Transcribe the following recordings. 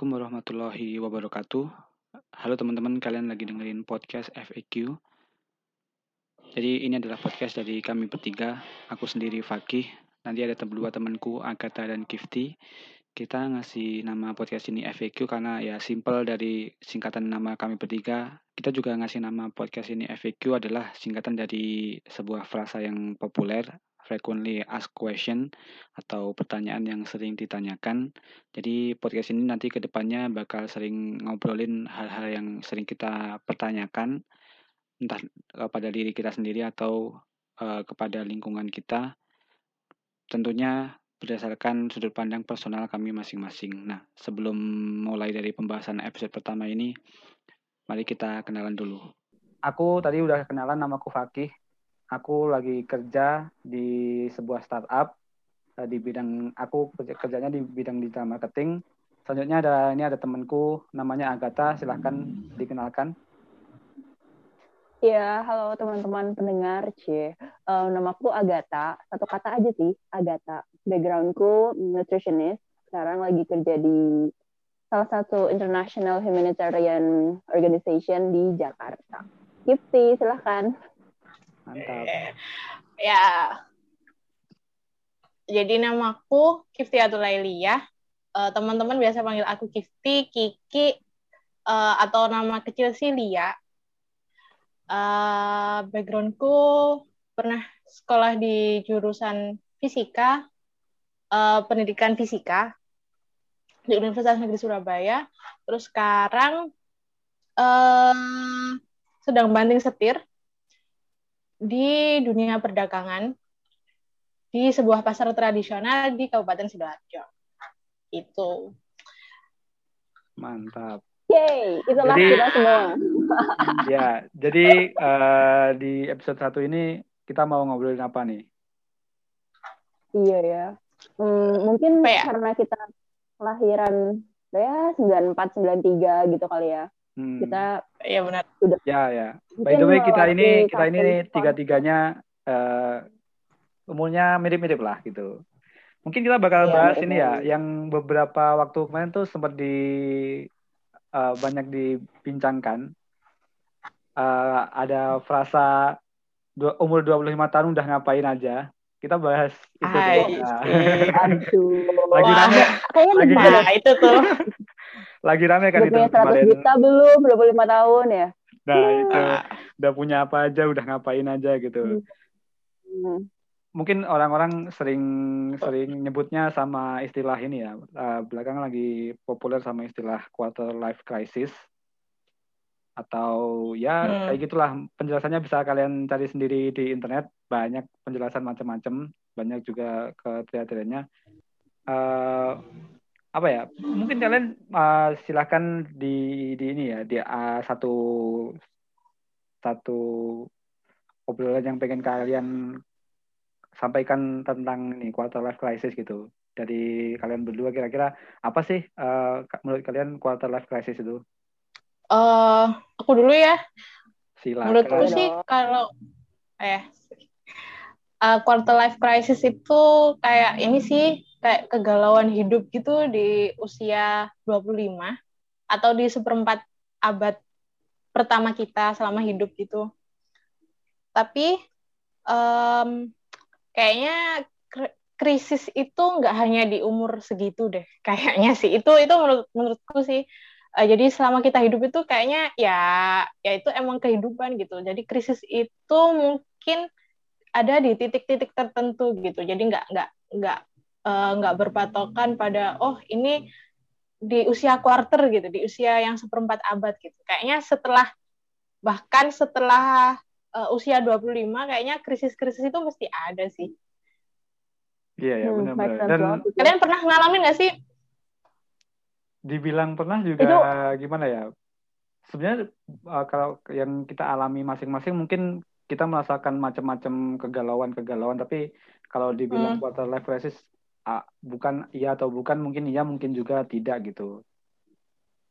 Assalamualaikum warahmatullahi wabarakatuh. Halo teman-teman, kalian lagi dengerin podcast FAQ. Jadi ini adalah podcast dari kami bertiga, aku sendiri Fakih, nanti ada dua temanku Agatha dan Kifti. Kita ngasih nama podcast ini FAQ karena ya simple dari singkatan nama kami bertiga. Kita juga ngasih nama podcast ini FAQ adalah singkatan dari sebuah frasa yang populer frequently asked question atau pertanyaan yang sering ditanyakan. Jadi podcast ini nanti ke depannya bakal sering ngobrolin hal-hal yang sering kita pertanyakan entah kepada diri kita sendiri atau uh, kepada lingkungan kita. Tentunya berdasarkan sudut pandang personal kami masing-masing. Nah, sebelum mulai dari pembahasan episode pertama ini, mari kita kenalan dulu. Aku tadi udah kenalan namaku Fakih aku lagi kerja di sebuah startup uh, di bidang aku kerjanya di bidang digital marketing. Selanjutnya ada ini ada temanku namanya Agatha, silahkan dikenalkan. Ya, halo teman-teman pendengar, C. Uh, namaku Agatha, satu kata aja sih, Agatha. Backgroundku nutritionist, sekarang lagi kerja di salah satu international humanitarian organization di Jakarta. Kipti, silahkan. Mantap. Eh, ya. Jadi namaku Kifti Atulailiyah. Uh, teman-teman biasa panggil aku Kifti, Kiki, uh, atau nama kecil sih Lia. Uh, backgroundku pernah sekolah di jurusan fisika, uh, pendidikan fisika di Universitas Negeri Surabaya. Terus sekarang uh, sedang banting setir di dunia perdagangan di sebuah pasar tradisional di Kabupaten Sidoarjo. Itu. Mantap. Yay, itulah jadi, kita semua. ya, jadi uh, di episode satu ini kita mau ngobrolin apa nih? Iya ya. Hmm, mungkin ya? karena kita kelahiran ya 94 93 gitu kali ya. Hmm. Kita Iya benar. Udah. Ya ya. By the way kita ini kita ini tiga tiganya uh, umurnya mirip-mirip lah gitu. Mungkin kita bakal ya, bahas ini ya, yang beberapa waktu kemarin tuh sempat di uh, banyak dibincangkan. Uh, ada frasa dua, umur 25 tahun udah ngapain aja. Kita bahas itu Hai. Nah. lagi rame. Kayaknya lagi, nah, itu tuh. lagi rame kan udah itu punya 100 kemarin. juta belum? 25 tahun ya? Nah itu. Udah punya apa aja udah ngapain aja gitu. Hmm. mungkin orang-orang sering sering nyebutnya sama istilah ini ya. Uh, belakangan lagi populer sama istilah quarter life crisis. Atau ya hmm. kayak gitulah. Penjelasannya bisa kalian cari sendiri di internet. Banyak penjelasan macam-macam. Banyak juga kriteria uh, apa ya mungkin kalian uh, silahkan di di ini ya di uh, satu satu obrolan yang pengen kalian sampaikan tentang ini quarter life crisis gitu dari kalian berdua kira-kira apa sih uh, menurut kalian quarter life crisis itu? Uh, aku dulu ya. Silakan. Menurutku sih kalau eh uh, quarter life crisis itu kayak ini sih kayak kegalauan hidup gitu di usia 25 atau di seperempat abad pertama kita selama hidup gitu. Tapi um, kayaknya krisis itu nggak hanya di umur segitu deh kayaknya sih. Itu itu menurut menurutku sih. Uh, jadi selama kita hidup itu kayaknya ya ya itu emang kehidupan gitu. Jadi krisis itu mungkin ada di titik-titik tertentu gitu. Jadi nggak nggak nggak nggak uh, berpatokan pada oh ini di usia quarter gitu, di usia yang seperempat abad gitu. Kayaknya setelah bahkan setelah uh, usia 25 kayaknya krisis-krisis itu mesti ada sih. Iya ya benar-benar. Dan kalian pernah ngalamin nggak sih? Dibilang pernah juga itu, gimana ya? Sebenarnya uh, kalau yang kita alami masing-masing mungkin kita merasakan macam-macam kegalauan-kegalauan tapi kalau dibilang hmm. quarter life crisis uh, bukan iya atau bukan mungkin iya mungkin juga tidak gitu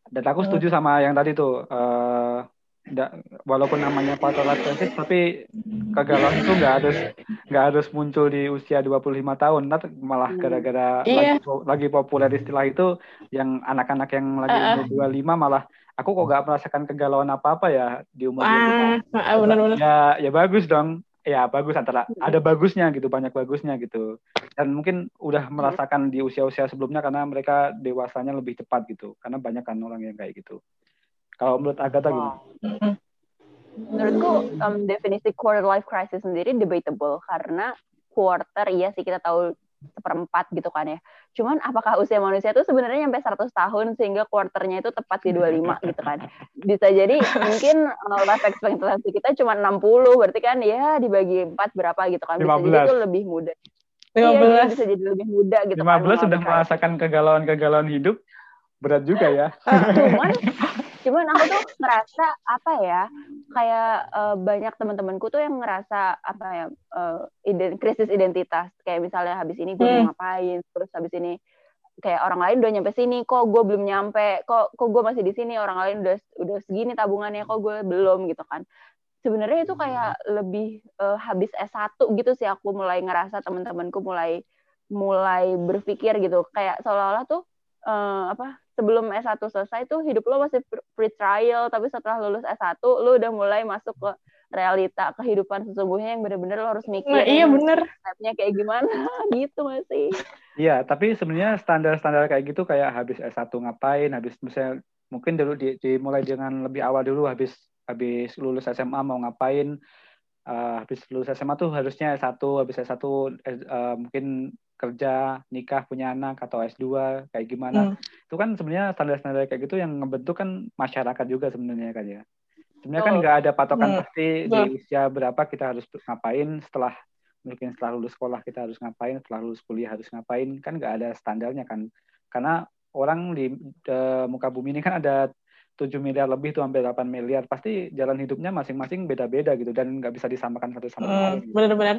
dan aku setuju hmm. sama yang tadi tuh uh, nggak walaupun namanya crisis tapi kegalauan itu nggak harus nggak harus muncul di usia 25 tahun Ntar malah Hmm. gara-gara Iya. lagi, lagi populer istilah itu yang anak-anak yang lagi Uh-uh. umur 25 malah aku kok nggak merasakan kegalauan apa-apa ya di umur 25 Wah, ah, benar-benar. ya ya bagus dong ya bagus antara ada bagusnya gitu banyak bagusnya gitu. Dan mungkin udah merasakan di usia-usia sebelumnya karena mereka dewasanya lebih cepat gitu karena banyak kan orang yang kayak gitu. Kalau menurut Agatha gimana? Mm-mm. Menurutku um, definisi quarter life crisis sendiri debatable karena quarter iya sih kita tahu seperempat gitu kan ya. Cuman apakah usia manusia itu sebenarnya sampai 100 tahun sehingga quarternya itu tepat di 25 gitu kan. Bisa jadi mungkin uh, life expectancy kita cuma 60 berarti kan ya dibagi 4 berapa gitu kan. Bisa jadi 15. itu lebih muda. Iya, jadi 15. bisa jadi lebih muda gitu 15 kan. sudah mengalami crisis. merasakan kegalauan-kegalauan hidup berat juga ya. cuman cuman aku tuh ngerasa apa ya kayak eh, banyak teman-temanku tuh yang ngerasa apa ya eh, iden- krisis identitas. Kayak misalnya habis ini gue Hmm. mau ngapain terus habis ini kayak orang lain udah nyampe sini kok gue belum nyampe kok kok gue masih di sini orang lain udah udah segini tabungannya kok gue belum gitu kan. Sebenarnya itu kayak lebih eh, habis S1 gitu sih aku mulai ngerasa teman-temanku mulai mulai berpikir gitu. Kayak seolah-olah tuh eh, apa sebelum S1 selesai tuh hidup lo masih free trial tapi setelah lulus S1 lo udah mulai masuk ke realita kehidupan sesungguhnya yang bener-bener lo harus mikir Nah, iya bener. stepnya kayak gimana gitu masih Iya, tapi sebenarnya standar-standar kayak gitu kayak habis S1 ngapain, habis misalnya mungkin dulu di, dimulai dengan lebih awal dulu habis habis lulus SMA mau ngapain. Eh, habis lulus SMA tuh harusnya S1, habis S1 eh, eh, mungkin kerja, nikah, punya anak atau S2 kayak gimana. Hmm. Itu kan sebenarnya standar-standar kayak gitu yang ngebentuk kan masyarakat juga sebenarnya kan ya. Sebenarnya kan Betul. nggak ada patokan Hmm, pasti di usia berapa kita harus ngapain setelah mungkin setelah lulus sekolah kita harus ngapain, setelah lulus kuliah harus ngapain, kan nggak ada standarnya kan. Karena orang di, de- muka bumi ini kan ada 7 miliar lebih tuh hampir 8 miliar. Pasti jalan hidupnya masing-masing beda-beda gitu dan nggak bisa disamakan satu sama Hmm, lain. gitu. bener-bener.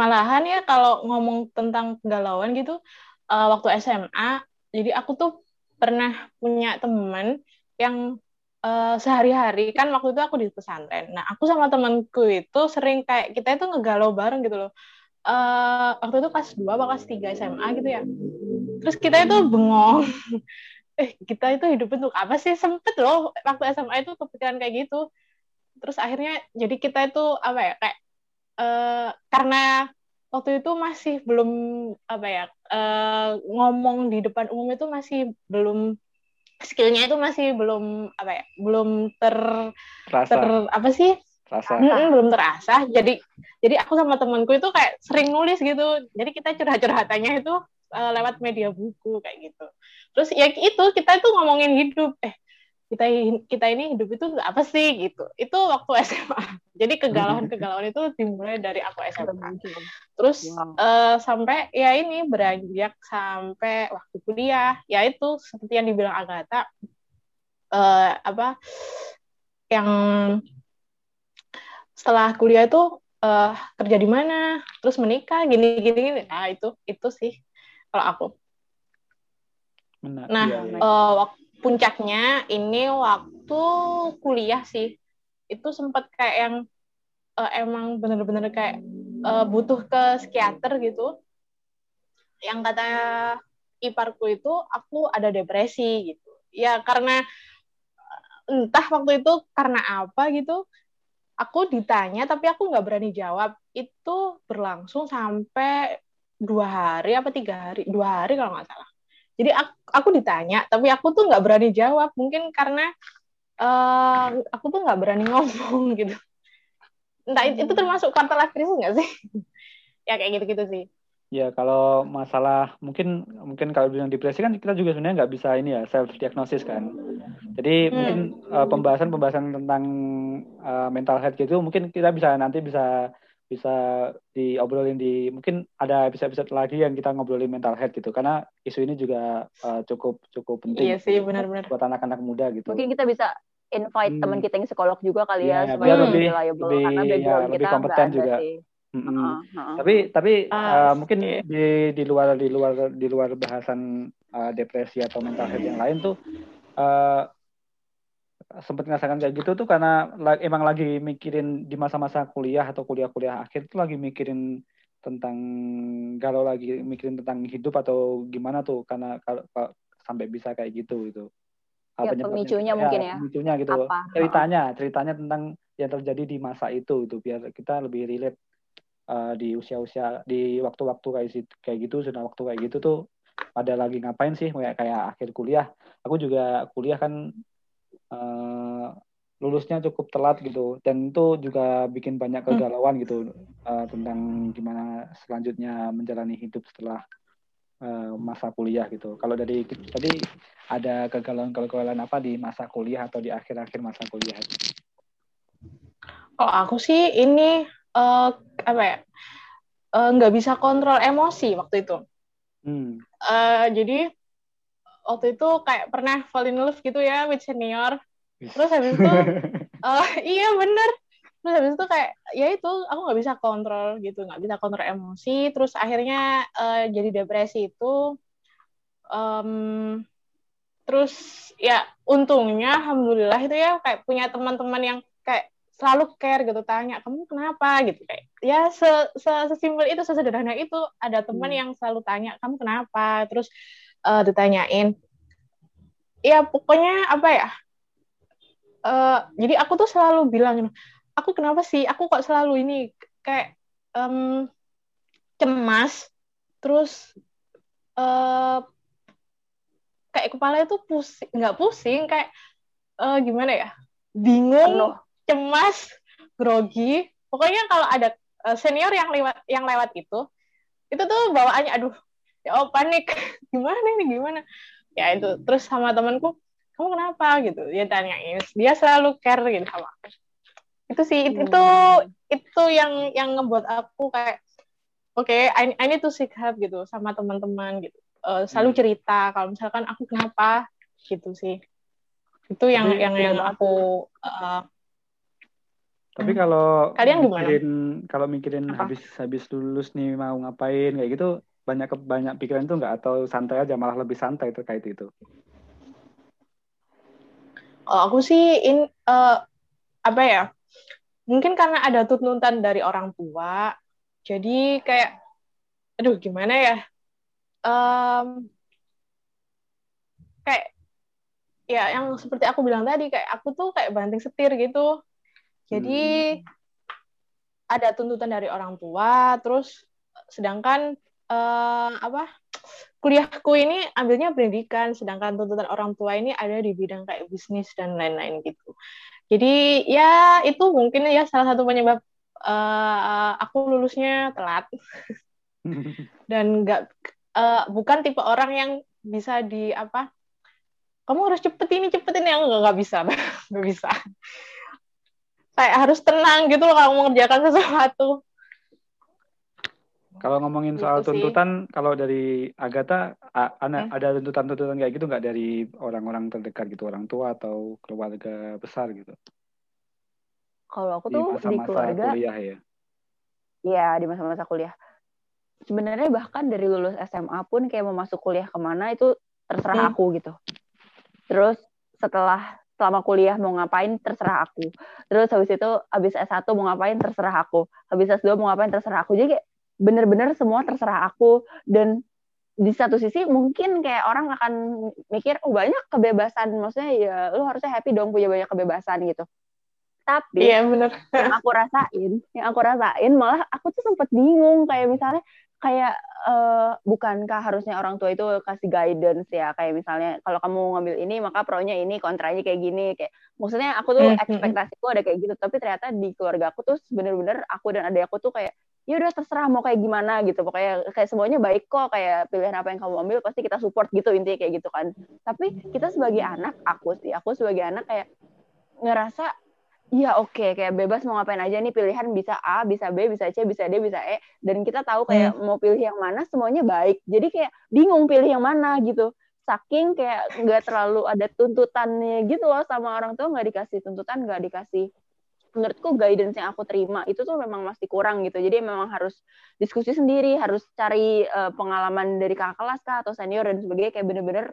Malahan ya kalau ngomong tentang kegalauan gitu, eh, waktu SMA, jadi aku tuh pernah punya temen yang eh, sehari-hari kan waktu itu aku di pesantren. Nah, aku sama temanku itu sering kayak kita itu ngegalau bareng gitu loh. Eh, waktu itu kelas 2 apa kelas 3 SMA gitu ya. Terus kita itu bengong. eh, kita itu hidup untuk apa sih? Sempet loh waktu SMA itu kepikiran kayak gitu. Terus akhirnya jadi kita itu apa ya kayak eh, karena waktu itu masih belum apa ya eh, ngomong di depan umum itu masih belum skillnya itu masih belum apa ya belum ter Rasa, ter apa sih rasa. Mm-mm, belum terasa jadi jadi aku sama temanku itu kayak sering nulis gitu jadi kita curhat-curhatannya itu eh, lewat media buku kayak gitu. Terus ya itu kita itu ngomongin hidup. Eh kita kita ini hidup itu apa sih gitu. Itu waktu SMA jadi kegalauan-kegalauan itu dimulai dari aku SMA terus Wow. eh, sampai ya ini beranjak sampai waktu kuliah. Ya itu seperti yang dibilang Agatha eh, apa yang setelah kuliah itu eh, kerja di mana terus menikah gini gini gini nah itu itu sih kalau aku Benar. Nah, Iya, iya. eh, wak- puncaknya ini waktu kuliah sih. Itu sempat kayak yang eh, emang bener-bener kayak eh, butuh ke psikiater gitu. Yang kata iparku itu aku ada depresi gitu. Ya karena entah waktu itu karena apa gitu. Aku ditanya tapi aku nggak berani jawab. Itu berlangsung sampai dua hari apa tiga hari? Dua hari kalau nggak salah jadi aku, aku ditanya tapi aku tuh nggak berani jawab mungkin karena eh, aku tuh nggak berani ngomong gitu entah itu, itu termasuk quarter life crisis nggak sih ya kayak gitu-gitu sih Ya kalau masalah mungkin mungkin kalau bilang depresi kan kita juga sebenarnya nggak bisa ini ya self diagnosis kan. Jadi Hmm. mungkin uh, pembahasan-pembahasan tentang uh, mental health gitu mungkin kita bisa nanti bisa bisa diobrolin di mungkin ada episode-episode lagi yang kita ngobrolin mental health gitu karena isu ini juga uh, cukup cukup penting iya sih benar-benar buat anak-anak muda gitu. mungkin kita bisa invite Hmm. teman kita yang psikolog juga kali ya, biar supaya lebih- reliable lebih- karena ya, background lebih kita kompeten juga. sih. Mm-mm. Heeh, heeh. tapi tapi Ah, uh, mungkin di di luar di luar di luar bahasan uh, depresi atau mental health yang lain tuh uh, sempat ngerasakan kayak gitu tuh karena emang lagi mikirin di masa-masa kuliah atau kuliah-kuliah akhir tuh lagi mikirin tentang galau lagi mikirin tentang hidup atau gimana tuh karena kalau sampai bisa kayak gitu gitu. Hal Ya, pemicunya mungkin ya. Pemicunya gitu. Apa? Ceritanya, ceritanya tentang yang terjadi di masa itu itu biar kita lebih relate uh, di usia-usia di waktu-waktu kayak situ- kayak gitu sudah waktu kayak gitu tuh pada lagi ngapain sih kayak kayak akhir kuliah. Aku juga kuliah kan uh, lulusnya cukup telat gitu dan itu juga bikin banyak kegalauan gitu uh, tentang gimana selanjutnya menjalani hidup setelah uh, masa kuliah gitu. Kalau dari tadi ada kegalauan-kegalauan apa di masa kuliah atau di akhir-akhir masa kuliah? Kalau aku sih ini eh, apa ya? eh, nggak bisa kontrol emosi waktu itu. Hmm. Eh, jadi waktu itu kayak pernah fall in love gitu ya with senior. Terus habis itu eh, iya bener. Terus habis itu kayak ya itu aku nggak bisa kontrol gitu, nggak bisa kontrol emosi. Terus akhirnya eh, jadi depresi itu. Em, terus ya untungnya alhamdulillah itu ya kayak punya teman-teman yang kayak selalu care gitu tanya kamu kenapa gitu kayak ya se, se sesimpel itu sesederhana itu ada teman Hmm. yang selalu tanya kamu kenapa terus eh, ditanyain. Ya pokoknya apa ya? Eh, jadi aku tuh selalu bilang aku kenapa sih? Aku kok selalu ini kayak em, cemas terus eh kayak kepala itu pusing nggak pusing kayak eh, gimana ya? Bingung Penuh. cemas grogi. Pokoknya kalau ada senior yang lewat yang lewat itu itu tuh bawaannya aduh ya oh panik. Gimana ini gimana? Ya itu. Terus sama temanku kamu kenapa? Gitu. Dia tanyain. Dia selalu care gitu sama aku. Itu sih it- itu Hmm. itu yang yang ngebuat aku kayak oke I, I need to seek help gitu sama teman-teman gitu. Eh, selalu Hmm. cerita kalau misalkan aku kenapa gitu sih. Itu yang Tapi- yang yang aku eh, Tapi kalau Kalian gimana? mikirin kalau mikirin Apa? habis habis lulus nih mau ngapain kayak gitu banyak banyak pikiran tuh nggak atau santai aja malah lebih santai terkait itu. Oh, aku sih in eh, apa ya? Mungkin karena ada tuntutan dari orang tua, jadi kayak, aduh gimana ya? Em, kayak ya yang seperti aku bilang tadi, kayak aku tuh kayak banting setir gitu. Jadi ada tuntutan dari orang tua, terus sedangkan eh, apa? Kuliahku ini ambilnya pendidikan, sedangkan tuntutan orang tua ini ada di bidang kayak bisnis dan lain-lain gitu. Jadi ya itu mungkin ya salah satu penyebab eh, aku lulusnya telat. Dan nggak eh, bukan tipe orang yang bisa di apa kamu harus cepet ini cepet ini. Yang nggak nggak bisa nggak bisa. Kayak harus tenang gitu loh kalau mengerjakan sesuatu Kalau ngomongin soal Gitu sih. tuntutan, kalau dari Agatha a- ana- Hmm. ada tuntutan-tuntutan kayak gitu nggak dari orang-orang terdekat gitu, orang tua atau keluarga besar gitu Kalau aku di tuh di masa-masa keluarga, kuliah ya. ya di masa-masa kuliah. Sebenarnya bahkan dari lulus SMA pun kayak mau masuk kuliah ke mana itu terserah Hmm. aku gitu. Terus setelah selama kuliah mau ngapain terserah aku. Terus habis itu habis S1 mau ngapain terserah aku. Habis S2 mau ngapain terserah aku. Jadi kayak bener-bener semua terserah aku. Dan di satu sisi mungkin kayak orang akan mikir oh banyak kebebasan. Maksudnya ya lu harusnya happy dong punya banyak kebebasan gitu. Tapi iya bener. yang aku rasain, yang aku rasain malah aku tuh sempat bingung. Kayak misalnya kayak eh, bukankah harusnya orang tua itu kasih guidance ya? Kayak misalnya kalau kamu ngambil ini maka pro-nya ini kontranya kayak gini. Kayak maksudnya aku tuh hmm, hmm. ekspektasiku ada kayak gitu. Tapi ternyata di keluarga aku tuh bener-bener aku dan adik aku tuh kayak ya udah terserah mau kayak gimana gitu. Pokoknya kayak semuanya baik kok kayak pilihan apa yang kamu ambil pasti kita support gitu intinya kayak gitu kan. Tapi kita sebagai anak aku sih aku sebagai anak kayak ngerasa Iya oke kayak bebas mau ngapain aja nih pilihan bisa A bisa B bisa C bisa D bisa E. Dan kita tahu kayak mau pilih yang mana semuanya baik. Jadi kayak bingung pilih yang mana gitu. Saking kayak nggak terlalu ada tuntutannya gitu loh sama orang tua nggak dikasih tuntutan nggak dikasih menurutku guidance yang aku terima itu tuh memang masih kurang gitu. Jadi memang harus diskusi sendiri harus cari eh, pengalaman dari kakak kelas kah atau senior dan sebagainya. Kayak bener-bener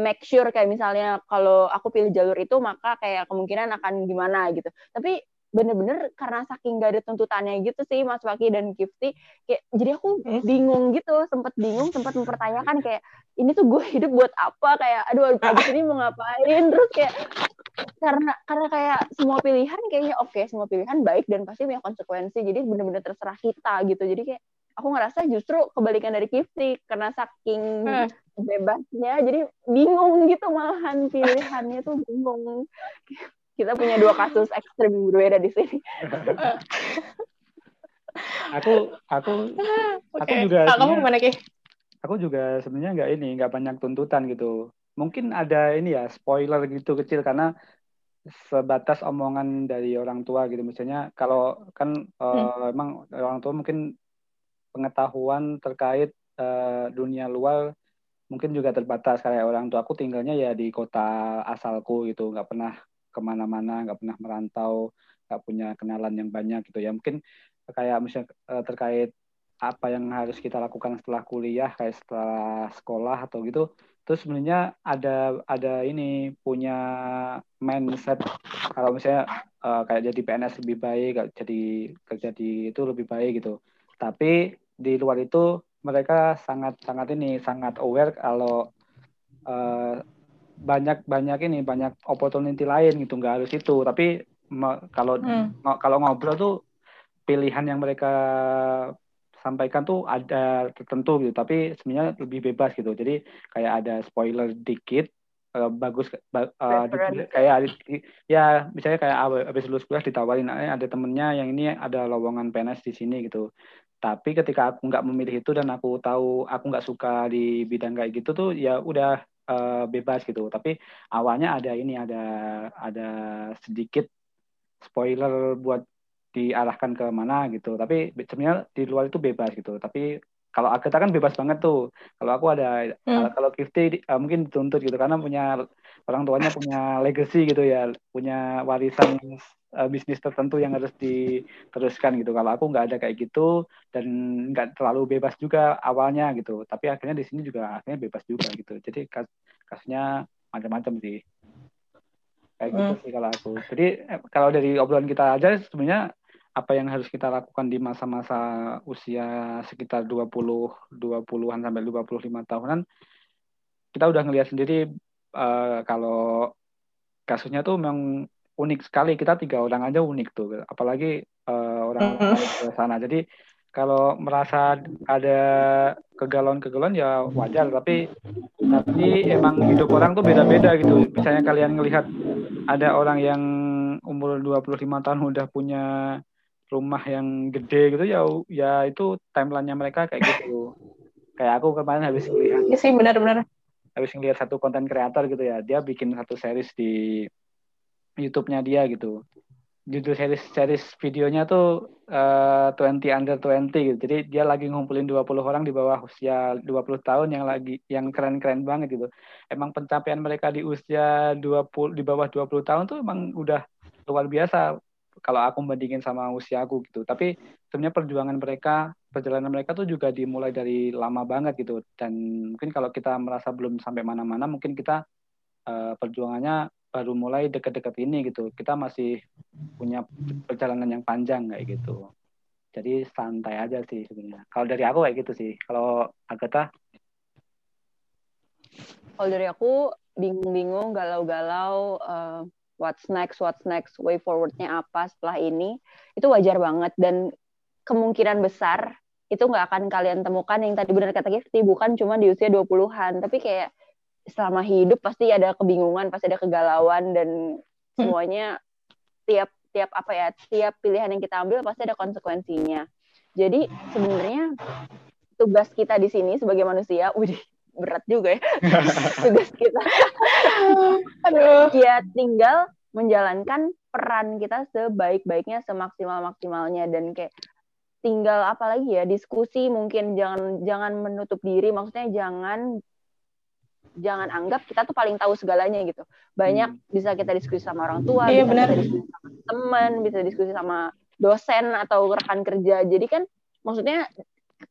make sure kayak misalnya kalau aku pilih jalur itu maka kayak kemungkinan akan gimana gitu. Tapi bener-bener karena saking gak ada tuntutannya gitu sih Mas Waki dan Kifti kayak jadi aku Hmm. bingung gitu sempat bingung sempat mempertanyakan kayak ini tuh gue hidup buat apa? Kayak aduh abis ini mau ngapain? Terus kayak karena karena kayak semua pilihan kayaknya oke semua pilihan baik dan pasti punya konsekuensi jadi bener-bener terserah kita gitu jadi kayak aku ngerasa justru kebalikan dari Kifti karena saking Hmm. bebasnya jadi bingung gitu malahan pilihannya tuh bingung kita punya dua kasus ekstrim berbeda di sini Aku aku Oke. Aku juga Ah, kamu gimana Ki? aku juga sebenarnya nggak ini nggak banyak tuntutan gitu. Mungkin ada ini ya spoiler gitu kecil karena sebatas omongan dari orang tua gitu. Misalnya kalau kan eh, emang orang tua mungkin pengetahuan terkait eh, dunia luar mungkin juga terbatas. Kayak orang tua aku tinggalnya ya di kota asalku gitu. Nggak pernah ke mana-mana nggak pernah merantau nggak punya kenalan yang banyak gitu ya. Mungkin kayak misalnya eh, terkait apa yang harus kita lakukan setelah kuliah kayak setelah sekolah atau gitu terus sebenarnya ada ada ini punya mindset kalau misalnya eh, kayak jadi PNS lebih baik kayak jadi kerja di itu lebih baik gitu tapi di luar itu mereka sangat sangat ini sangat aware kalau eh, banyak banyak ini banyak opportunity lain gitu nggak harus itu tapi me- kalau Hmm. kalau ngobrol tuh pilihan yang mereka sampaikan tuh ada tertentu gitu tapi sebenarnya lebih bebas gitu. Jadi kayak ada spoiler dikit eh, bagus ba- eh, di- kayak ya misalnya kayak habis lulus kuliah ditawarin "Eh, ada temennya yang ini ada lowongan PNS di sini gitu. Tapi ketika aku nggak memilih itu dan aku tahu aku nggak suka di bidang kayak gitu tuh ya udah eh, bebas gitu. Tapi awalnya ada ini ada ada sedikit spoiler buat diarahkan ke mana gitu. Tapi sebenarnya di luar itu bebas gitu. Tapi kalau Agatha kan bebas banget tuh. Kalau aku ada Hmm. kalau Kifty uh, mungkin dituntut gitu. Karena punya orang tuanya punya legacy gitu ya. Punya warisan uh, bisnis tertentu yang harus diteruskan gitu. Kalau aku nggak ada kayak gitu dan nggak terlalu bebas juga awalnya gitu. Tapi akhirnya di sini juga akhirnya bebas juga gitu. Jadi kas kasusnya macam-macam sih. Kayak gitu Hmm. sih kalau aku. Jadi eh, kalau dari obrolan kita aja sebenarnya apa yang harus kita lakukan di masa-masa usia sekitar 20 20-an sampai 25 tahunan kita udah ngelihat sendiri eh, kalau kasusnya tuh memang unik sekali. Kita tiga orang aja unik tuh apalagi eh, orang di sana. Jadi kalau merasa ada kegalauan-kegalauan ya wajar. Tapi tapi emang hidup orang tuh beda-beda gitu. Misalnya kalian ngelihat ada orang yang umur 25 tahun udah punya rumah yang gede gitu ya ya itu timelinenya mereka kayak gitu. Kayak aku kemarin habis ngelihat Iya sih benar-benar. habis ngelihat satu konten kreator gitu ya dia bikin satu series di YouTube-nya dia gitu. Judul series series videonya tuh eh, 20 under 20 gitu. Jadi dia lagi ngumpulin 20 orang di bawah usia 20 tahun yang lagi yang keren-keren banget gitu. Emang pencapaian mereka di usia 20 di bawah 20 tahun tuh emang udah luar biasa kalau aku bandingin sama usia aku gitu. Tapi sebenarnya perjuangan mereka perjalanan mereka tuh juga dimulai dari lama banget gitu. Dan mungkin kalau kita merasa belum sampai mana-mana mungkin kita eh, perjuangannya baru mulai deket-deket ini gitu. Kita masih punya perjalanan yang panjang kayak gitu. Jadi santai aja sih sebenarnya. Kalau dari aku kayak gitu sih. Kalau Agatha? Kalau dari aku bingung-bingung galau-galau eh, what's next what's next way forwardnya apa setelah ini itu wajar banget. Dan kemungkinan besar itu nggak akan kalian temukan yang tadi benar kata Gifty bukan cuma di usia 20-an tapi kayak selama hidup pasti ada kebingungan pasti ada kegalauan dan semuanya tiap tiap apa ya tiap pilihan yang kita ambil pasti ada konsekuensinya. Jadi sebenarnya tugas kita di sini sebagai manusia udah berat juga ya. Tugas kita. Aduh. ya tinggal menjalankan peran kita sebaik-baiknya semaksimal-maksimalnya. Dan kayak tinggal apa lagi ya diskusi mungkin. Jangan jangan menutup diri. Maksudnya jangan jangan anggap kita tuh paling tahu segalanya gitu. Banyak Hmm. bisa kita diskusi sama orang tua Iya, bisa benar. kita diskusi sama teman bisa diskusi sama dosen atau rekan kerja. Jadi kan maksudnya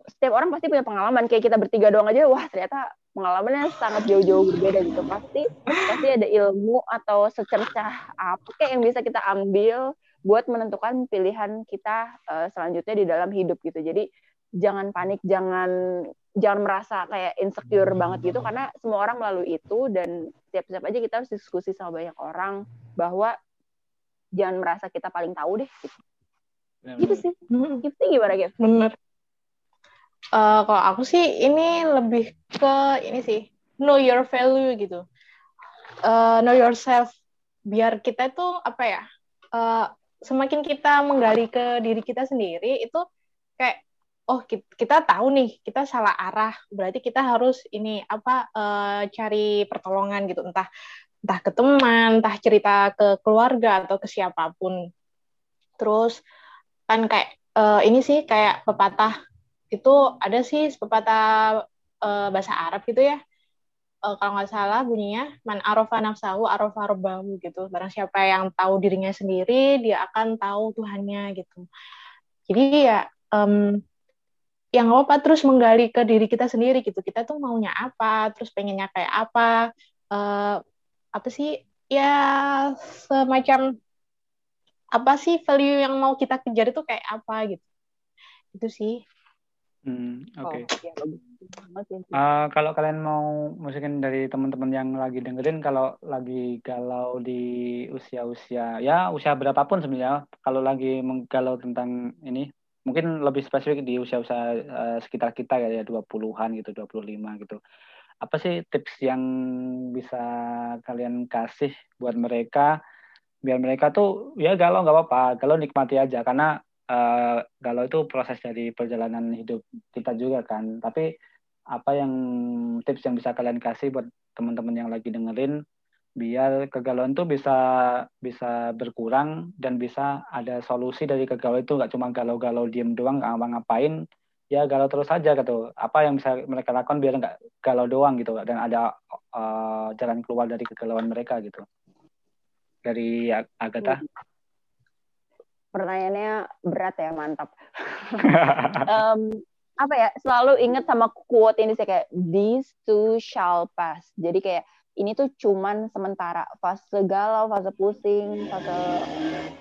setiap orang pasti punya pengalaman. Kayak kita bertiga doang aja wah ternyata pengalamannya sangat jauh-jauh berbeda gitu. Pasti pasti ada ilmu atau secercah apa kayak yang bisa kita ambil buat menentukan pilihan kita uh, selanjutnya di dalam hidup gitu. Jadi jangan panik jangan jangan merasa kayak insecure banget gitu. Karena semua orang melalui itu dan siap-siap aja kita harus diskusi sama banyak orang bahwa jangan merasa kita paling tahu deh gitu, gitu sih. Gitu gimana gitu bener uh, kalau aku sih ini lebih ke ini sih know your value gitu. Uh, know yourself. Biar kita tuh apa ya uh, semakin kita menggali ke diri kita sendiri itu kayak oh kita, tahu nih kita salah arah. Berarti kita harus ini apa uh, cari pertolongan gitu. Entah entah ke teman entah cerita ke keluarga atau ke siapa pun. Terus kan kayak uh, ini sih kayak pepatah itu ada sih pepatah uh, bahasa Arab gitu ya. Uh, kalau nggak salah bunyinya man arofa nafsahu arofa robbahu gitu. Barang siapa yang tahu dirinya sendiri dia akan tahu Tuhannya gitu. Jadi ya um, yang apa terus menggali ke diri kita sendiri gitu. Kita tuh maunya apa terus pengennya kayak apa. Uh, apa sih? Ya semacam apa sih value yang mau kita kejar itu kayak apa gitu. Itu sih Hmm, oke. Okay. Oh, ya, uh, kalau kalian mau musikin dari teman-teman yang lagi dengerin, kalau lagi galau di usia-usia, ya usia berapapun sebenarnya, kalau lagi menggalau tentang ini, mungkin lebih spesifik di usia-usia uh, sekitar kita ya, ya 20-an gitu, 25 gitu. Apa sih tips yang bisa kalian kasih buat mereka, biar mereka tuh ya galau nggak apa-apa, kalau nikmati aja, karena uh, galau itu proses dari perjalanan hidup kita juga kan. Tapi apa yang tips yang bisa kalian kasih buat teman-teman yang lagi dengerin biar kegalauan itu bisa bisa berkurang dan bisa ada solusi dari kegalauan itu. Nggak cuma galau-galau diem doang nggak ngapa-ngapain. Ya galau terus saja gitu. Apa yang bisa mereka lakukan biar nggak galau doang gitu. Dan ada uh, jalan keluar dari kegalauan mereka gitu. Dari Agatha pertanyaannya berat ya mantap. Um, apa ya selalu inget sama quote ini saya kayak these two shall pass. Jadi kayak ini tuh cuman sementara fase galau fase pusing fase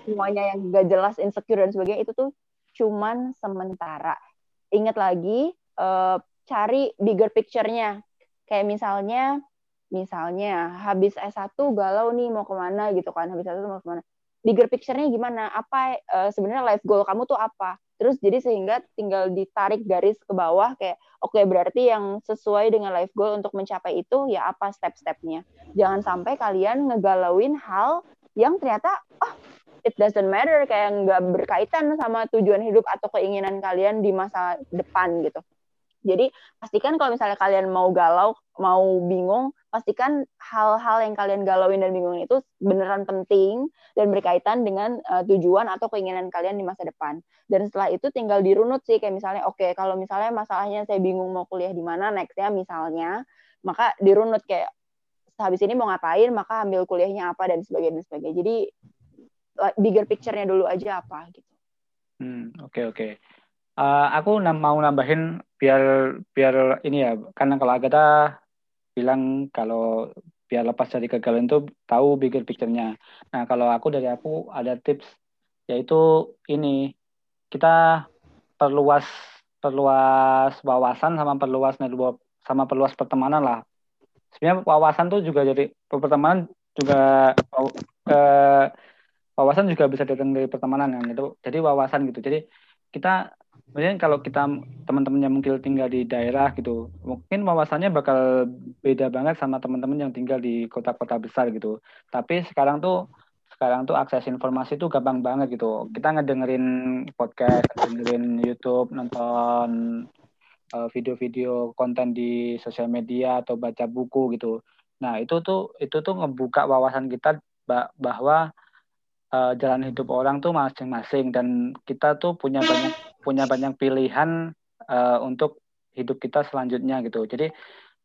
semuanya yang gak jelas insecure dan sebagainya itu tuh cuman sementara. Inget lagi uh, cari bigger picture-nya. Kayak misalnya misalnya habis S1 galau nih mau ke mana gitu kan habis S1 mau ke mana bigger picture-nya gimana? Apa uh, sebenarnya life goal kamu tuh apa? Terus jadi sehingga tinggal ditarik garis ke bawah kayak oke okay, berarti yang sesuai dengan life goal untuk mencapai itu ya apa step-stepnya. Jangan sampai kalian ngegalauin hal yang ternyata oh it doesn't matter kayak nggak berkaitan sama tujuan hidup atau keinginan kalian di masa depan gitu. Jadi pastikan kalau misalnya kalian mau galau, mau bingung, pastikan hal-hal yang kalian galauin dan bingung itu beneran penting dan berkaitan dengan uh, tujuan atau keinginan kalian di masa depan. Dan setelah itu tinggal dirunut sih kayak misalnya oke okay, kalau misalnya masalahnya saya bingung mau kuliah di mana nextnya misalnya, maka dirunut kayak habis ini mau ngapain, maka ambil kuliahnya apa dan sebagainya dan sebagainya. Jadi bigger picture-nya dulu aja apa gitu. Hmm, oke okay, oke. Okay. Uh, aku mau nambahin biar biar ini ya karena kalau Agatha bilang kalau biar lepas dari kegagalan itu tahu bigger picture-nya. Nah kalau aku dari aku ada tips yaitu ini kita perluas perluas wawasan sama perluas network sama perluas pertemanan lah. Sebenarnya wawasan tuh juga jadi pertemanan juga eh, wawasan juga bisa datang dari pertemanan kan gitu. Jadi wawasan gitu. Jadi kita Mungkin kalau kita teman-teman yang mungkin tinggal di daerah gitu, mungkin wawasannya bakal beda banget sama teman-teman yang tinggal di kota-kota besar gitu. Tapi sekarang tuh sekarang tuh akses informasi tuh gampang banget gitu. Kita ngedengerin podcast, ngedengerin YouTube, nonton uh, video-video konten di sosial media atau baca buku gitu. Nah, itu tuh itu tuh ngebuka wawasan kita bahwa uh, jalan hidup orang tuh masing-masing dan kita tuh punya banyak punya banyak pilihan uh, untuk hidup kita selanjutnya gitu. Jadi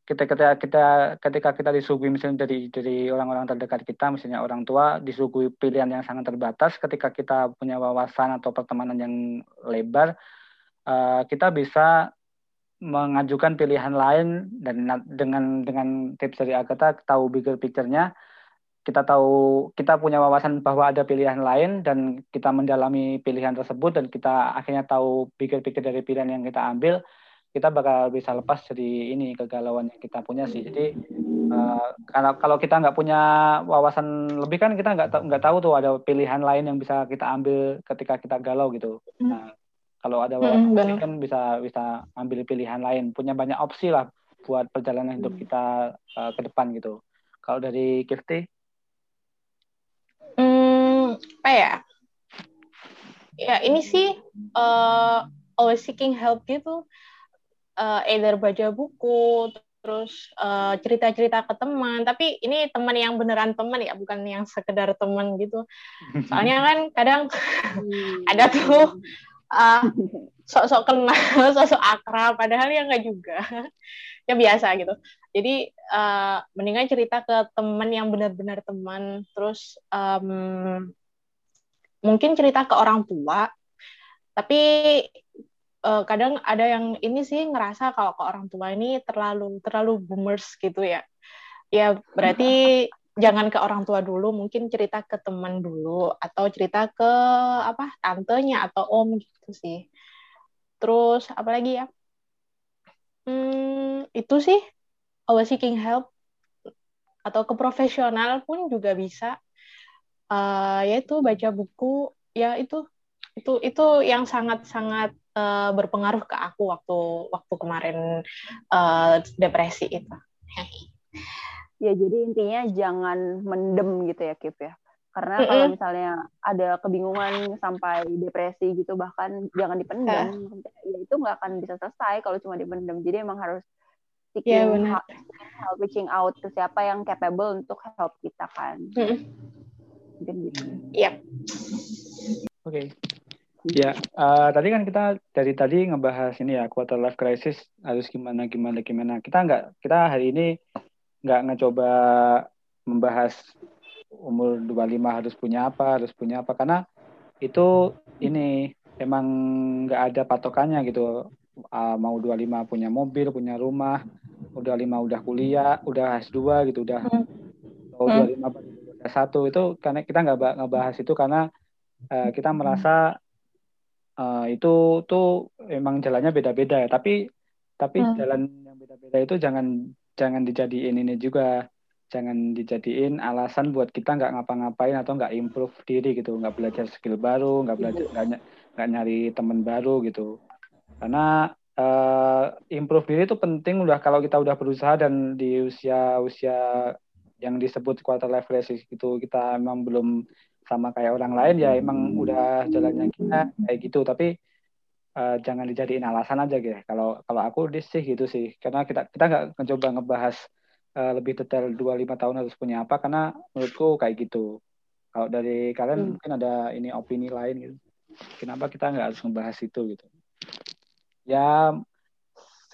kita ketika kita ketika kita disuguhi misalnya dari dari orang-orang terdekat kita misalnya orang tua disuguhi pilihan yang sangat terbatas ketika kita punya wawasan atau pertemanan yang lebar uh, kita bisa mengajukan pilihan lain dan dengan dengan tips dari Agatha tahu bigger picture-nya kita tahu kita punya wawasan bahwa ada pilihan lain dan kita mendalami pilihan tersebut dan kita akhirnya tahu picture dari pilihan yang kita ambil kita bakal bisa lepas dari ini kegalauan yang kita punya sih jadi uh, kalau kalau kita nggak punya wawasan lebih kan kita nggak nggak tahu tuh ada pilihan lain yang bisa kita ambil ketika kita galau gitu hmm. nah kalau ada wawasan hmm, kan bisa bisa ambil pilihan lain, punya banyak opsi lah buat perjalanan hidup hmm. kita uh, ke depan gitu. Kalau dari Kifty? Apa ya? Ya ini sih uh, always seeking help gitu. Uh, either baca buku, terus cerita-cerita uh, ke teman. Tapi ini teman yang beneran teman ya, bukan yang sekedar teman gitu. Soalnya kan kadang hmm. ada tuh uh, sok-sok kenal, sok-sok akrab, padahal ya nggak juga. ya biasa gitu. Jadi uh, mendingan cerita ke teman yang benar-benar teman, terus um, mungkin cerita ke orang tua, tapi uh, kadang ada yang ini sih ngerasa kalau ke orang tua ini terlalu terlalu boomers gitu ya. Ya berarti jangan ke orang tua dulu, mungkin cerita ke teman dulu atau cerita ke apa tantenya atau om gitu sih. Terus apa lagi ya? Hmm, itu sih always seeking help atau ke profesional pun juga bisa. Uh, yaitu baca buku, ya itu. Itu itu yang sangat-sangat uh, berpengaruh ke aku waktu waktu kemarin uh, depresi itu. Ya jadi intinya jangan mendem gitu ya Kip ya. Karena mm -hmm. kalau misalnya ada kebingungan sampai depresi gitu bahkan jangan dipendam uh. ya itu nggak akan bisa selesai kalau cuma dipendam jadi emang harus seeking yeah, help, reaching out ke siapa yang capable untuk help kita kan. Mm -hmm. Mungkin gitu iya oke okay. Ya, uh, tadi kan kita dari tadi ngebahas ini ya quarter life crisis harus gimana gimana gimana. Kita nggak kita hari ini nggak ngecoba membahas umur 25 harus punya apa, harus punya apa karena itu ini emang nggak ada patokannya gitu. Uh, mau 25 punya mobil, punya rumah, udah lima udah kuliah, udah S2 gitu, udah hmm. oh, 25 udah satu itu karena kita nggak ngebahas itu karena uh, kita merasa uh, itu tuh emang jalannya beda-beda ya. Tapi tapi hmm. jalan yang beda-beda itu jangan jangan dijadiin ini juga jangan dijadiin alasan buat kita nggak ngapa-ngapain atau nggak improve diri gitu nggak belajar skill baru nggak belajar nggak nggak nyari teman baru gitu karena uh, improve diri itu penting udah kalau kita udah berusaha dan di usia usia yang disebut quarter life crisis gitu kita emang belum sama kayak orang lain ya emang udah jalannya kita kayak gitu tapi uh, jangan dijadiin alasan aja gitu. Kalau kalau aku sih gitu sih, karena kita kita nggak mencoba ngebahas uh, lebih detail dua lima tahun harus punya apa, karena menurutku kayak gitu. Kalau dari kalian hmm. mungkin ada ini opini lain gitu. Kenapa kita nggak harus ngebahas itu gitu? Ya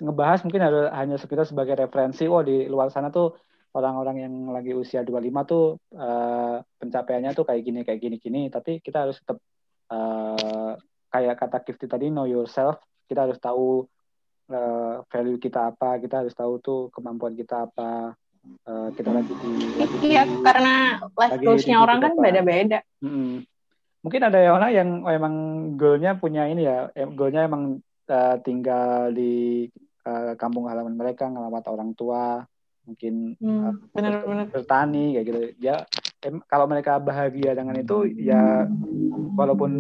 ngebahas mungkin harus hanya sekitar sebagai referensi. Oh di luar sana tuh orang-orang yang lagi usia 25 tuh uh, pencapaiannya tuh kayak gini kayak gini gini. Tapi kita harus tetap uh, kayak kata Kifty tadi know yourself. Kita harus tahu uh, value kita apa. Kita harus tahu tuh kemampuan kita apa. Uh, kita lagi di lagi iya di, karena life goalsnya orang kan beda-beda. Hmm. mungkin ada yang orang yang oh, emang goalnya punya ini ya goalnya emang uh, tinggal di uh, kampung halaman mereka ngelawat orang tua mungkin hmm, uh, bener, bener. bertani kayak gitu. Ya em, kalau mereka bahagia dengan itu ya walaupun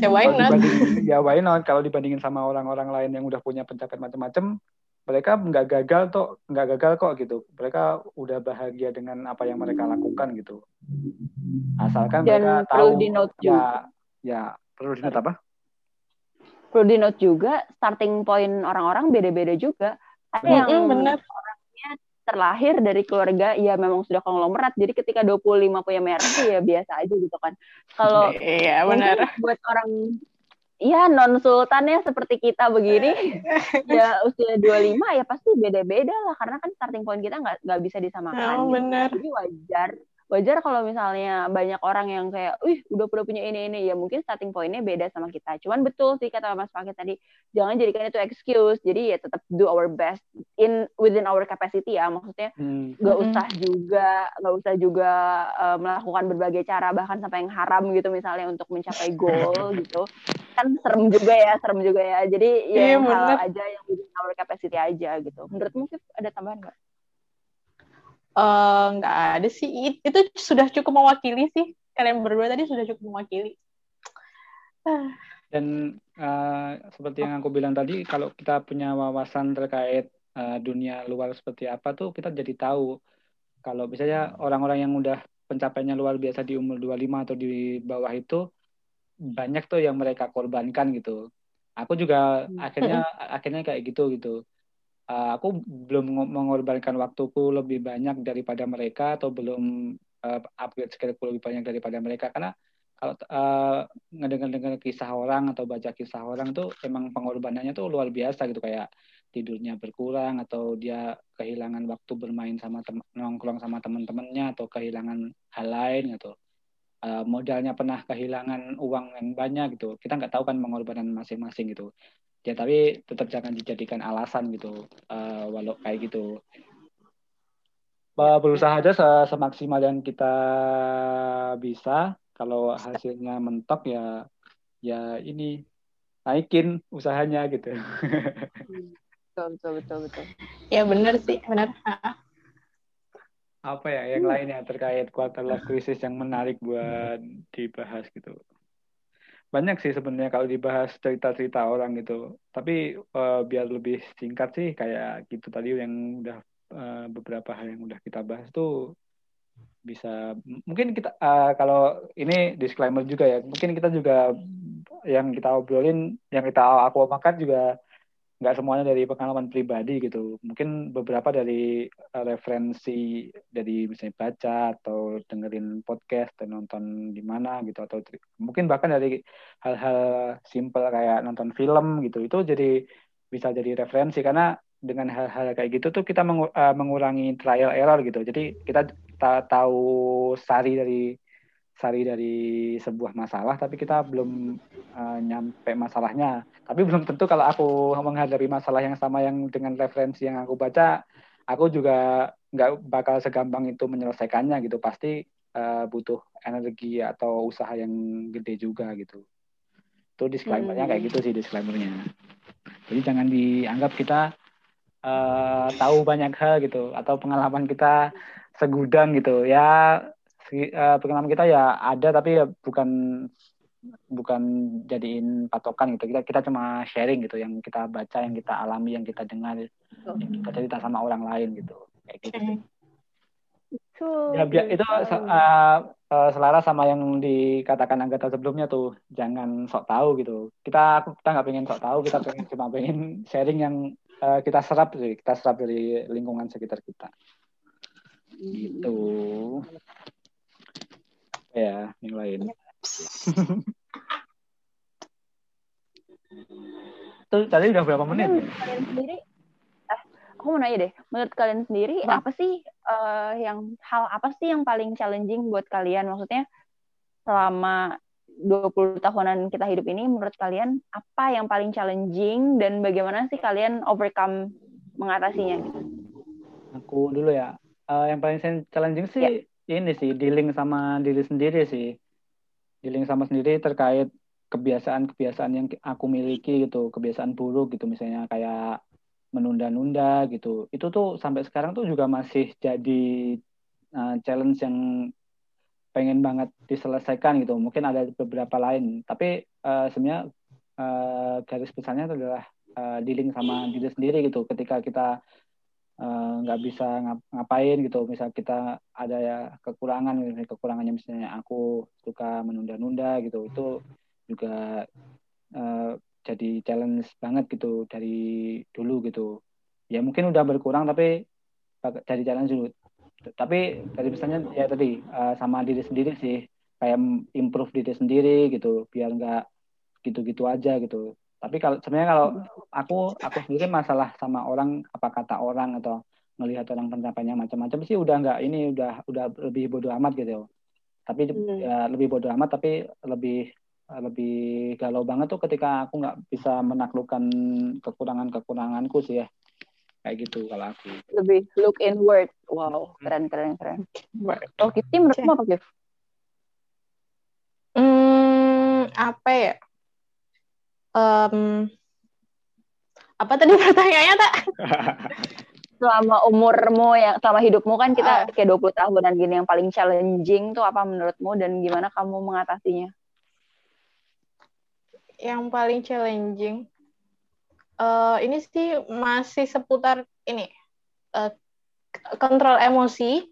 ya why not? ya why not? Kalau dibandingin sama orang-orang lain yang udah punya pencapaian macam-macam mereka nggak gagal tuh nggak gagal kok gitu. Mereka udah bahagia dengan apa yang mereka lakukan gitu. Asalkan Dan mereka tahu ya ya perlu di apa? Perlu di note juga starting point orang-orang beda-beda juga. Ada yang benar terlahir dari keluarga ya memang sudah konglomerat. Jadi ketika 25 punya merek ya biasa aja gitu kan. Kalau iya benar. buat orang Iya non sultannya seperti kita begini ya usia 25 ya pasti beda-beda lah. Karena kan starting point kita nggak nggak bisa disamakan oh, gitu. benar. jadi wajar wajar kalau misalnya banyak orang yang kayak, wih udah udah punya ini ini ya mungkin starting pointnya beda sama kita. Cuman betul sih kata Mas Fakir tadi, jangan jadikan itu excuse. Jadi ya tetap do our best in within our capacity ya. Maksudnya hmm. gak usah juga gak usah juga uh, melakukan berbagai cara bahkan sampai yang haram gitu misalnya untuk mencapai goal gitu. Kan serem juga ya, serem juga ya. Jadi ya yeah, hal aja yang within our capacity aja gitu. Menurut mungkin ada tambahan nggak? Eh, nggak uh, ada sih. Itu sudah cukup mewakili sih. Kalian berdua tadi sudah cukup mewakili. Dan uh, seperti yang aku bilang tadi kalau kita punya wawasan terkait uh, dunia luar seperti apa tuh kita jadi tahu. Kalau misalnya orang-orang yang udah pencapaiannya luar biasa di umur 25 atau di bawah itu banyak tuh yang mereka korbankan gitu. Aku juga hmm. akhirnya akhirnya kayak gitu gitu uh, aku belum mengorbankan waktuku lebih banyak daripada mereka atau belum uh, upgrade skillku lebih banyak daripada mereka. Karena kalau uh, ngedengar-dengar kisah orang atau baca kisah orang tuh emang pengorbanannya tuh luar biasa gitu. Kayak tidurnya berkurang atau dia kehilangan waktu bermain sama teman nongkrong sama teman-temannya atau kehilangan hal lain gitu. Uh, modalnya pernah kehilangan uang yang banyak gitu. Kita nggak tahu kan pengorbanan masing-masing gitu ya tapi tetap jangan dijadikan alasan gitu uh, walau kayak gitu. Berusaha aja semaksimal yang kita bisa. Kalau hasilnya mentok ya ya ini naikin usahanya gitu. Betul betul betul betul. Ya benar sih benar. Apa ya yang hmm. lainnya terkait quarter life crisis yang menarik buat dibahas gitu banyak sih sebenarnya kalau dibahas cerita-cerita orang gitu. Tapi uh, biar lebih singkat sih kayak gitu tadi yang udah uh, beberapa hal yang udah kita bahas tuh bisa mungkin kita uh, kalau ini disclaimer juga ya. Mungkin kita juga yang kita obrolin, yang kita aku makan juga nggak semuanya dari pengalaman pribadi gitu. Mungkin beberapa dari uh, referensi dari misalnya baca atau dengerin podcast dan nonton di mana gitu atau mungkin bahkan dari hal-hal simple kayak nonton film gitu itu jadi bisa jadi referensi. Karena dengan hal-hal kayak gitu tuh kita eh, mengurangi trial error gitu. Jadi kita tahu sari dari sari dari sebuah masalah tapi kita belum uh, nyampe masalahnya. Tapi belum tentu kalau aku menghadapi masalah yang sama yang dengan referensi yang aku baca aku juga nggak bakal segampang itu menyelesaikannya gitu. Pasti uh, butuh energi atau usaha yang gede juga gitu. Itu disclaimernya hmm. kayak gitu sih disclaimernya. Jadi jangan dianggap kita uh, tahu banyak hal gitu atau pengalaman kita segudang gitu. Ya uh, pengalaman kita ya ada tapi ya bukan bukan jadiin patokan gitu. Kita kita cuma sharing gitu yang kita baca yang kita alami yang kita dengar yang kita cerita sama orang lain gitu. Kayak gitu ya biar itu uh, uh, selaras sama yang dikatakan Agatha sebelumnya tuh jangan sok tahu gitu. Kita kita nggak pengen sok tahu kita pengen cuma pengen sharing yang uh, kita serap sih kita serap dari lingkungan sekitar kita. Gitu ya yang lain tuh tadi udah berapa menit menurut kalian sendiri eh, aku mau nanya deh menurut kalian sendiri nah. apa sih uh, yang hal apa sih yang paling challenging buat kalian maksudnya selama 20 tahunan kita hidup ini menurut kalian apa yang paling challenging dan bagaimana sih kalian overcome mengatasinya gitu? Aku dulu ya. Uh, yang paling challenging sih yeah ini sih dealing sama diri sendiri sih. Dealing sama sendiri terkait kebiasaan-kebiasaan yang aku miliki gitu kebiasaan buruk gitu misalnya kayak menunda-nunda gitu. Itu tuh sampai sekarang tuh juga masih jadi uh, challenge yang pengen banget diselesaikan gitu. Mungkin ada beberapa lain tapi uh, sebenarnya uh, garis besarnya adalah uh, dealing sama diri sendiri gitu. Ketika kita nggak uh, bisa ngap ngapain gitu. Misal kita ada ya kekurangan kekurangannya misalnya aku suka menunda-nunda gitu itu juga uh, jadi challenge banget gitu dari dulu gitu. Ya mungkin udah berkurang tapi jadi challenge dulu. Tapi dari misalnya ya tadi uh, sama diri sendiri sih. Kayak improve diri sendiri gitu biar nggak gitu-gitu aja gitu tapi kalau sebenarnya kalau aku aku sendiri masalah sama orang apa kata orang atau ngelihat orang pencapaiannya macam-macam sih udah nggak ini udah udah lebih bodoh amat gitu tapi hmm. ya, lebih bodoh amat tapi lebih lebih galau banget tuh ketika aku nggak bisa menaklukkan kekurangan kekuranganku sih ya. Kayak gitu kalau aku. Lebih look inward. Wow hmm. keren keren keren. Oh Kiti menurutmu apa Gif? Hmm, apa ya um, apa tadi pertanyaannya tak selama umurmu yang selama hidupmu kan kita uh. kayak 20 tahunan gini yang paling challenging tuh apa menurutmu dan gimana kamu mengatasinya? Yang paling challenging uh, ini sih masih seputar ini uh, kontrol emosi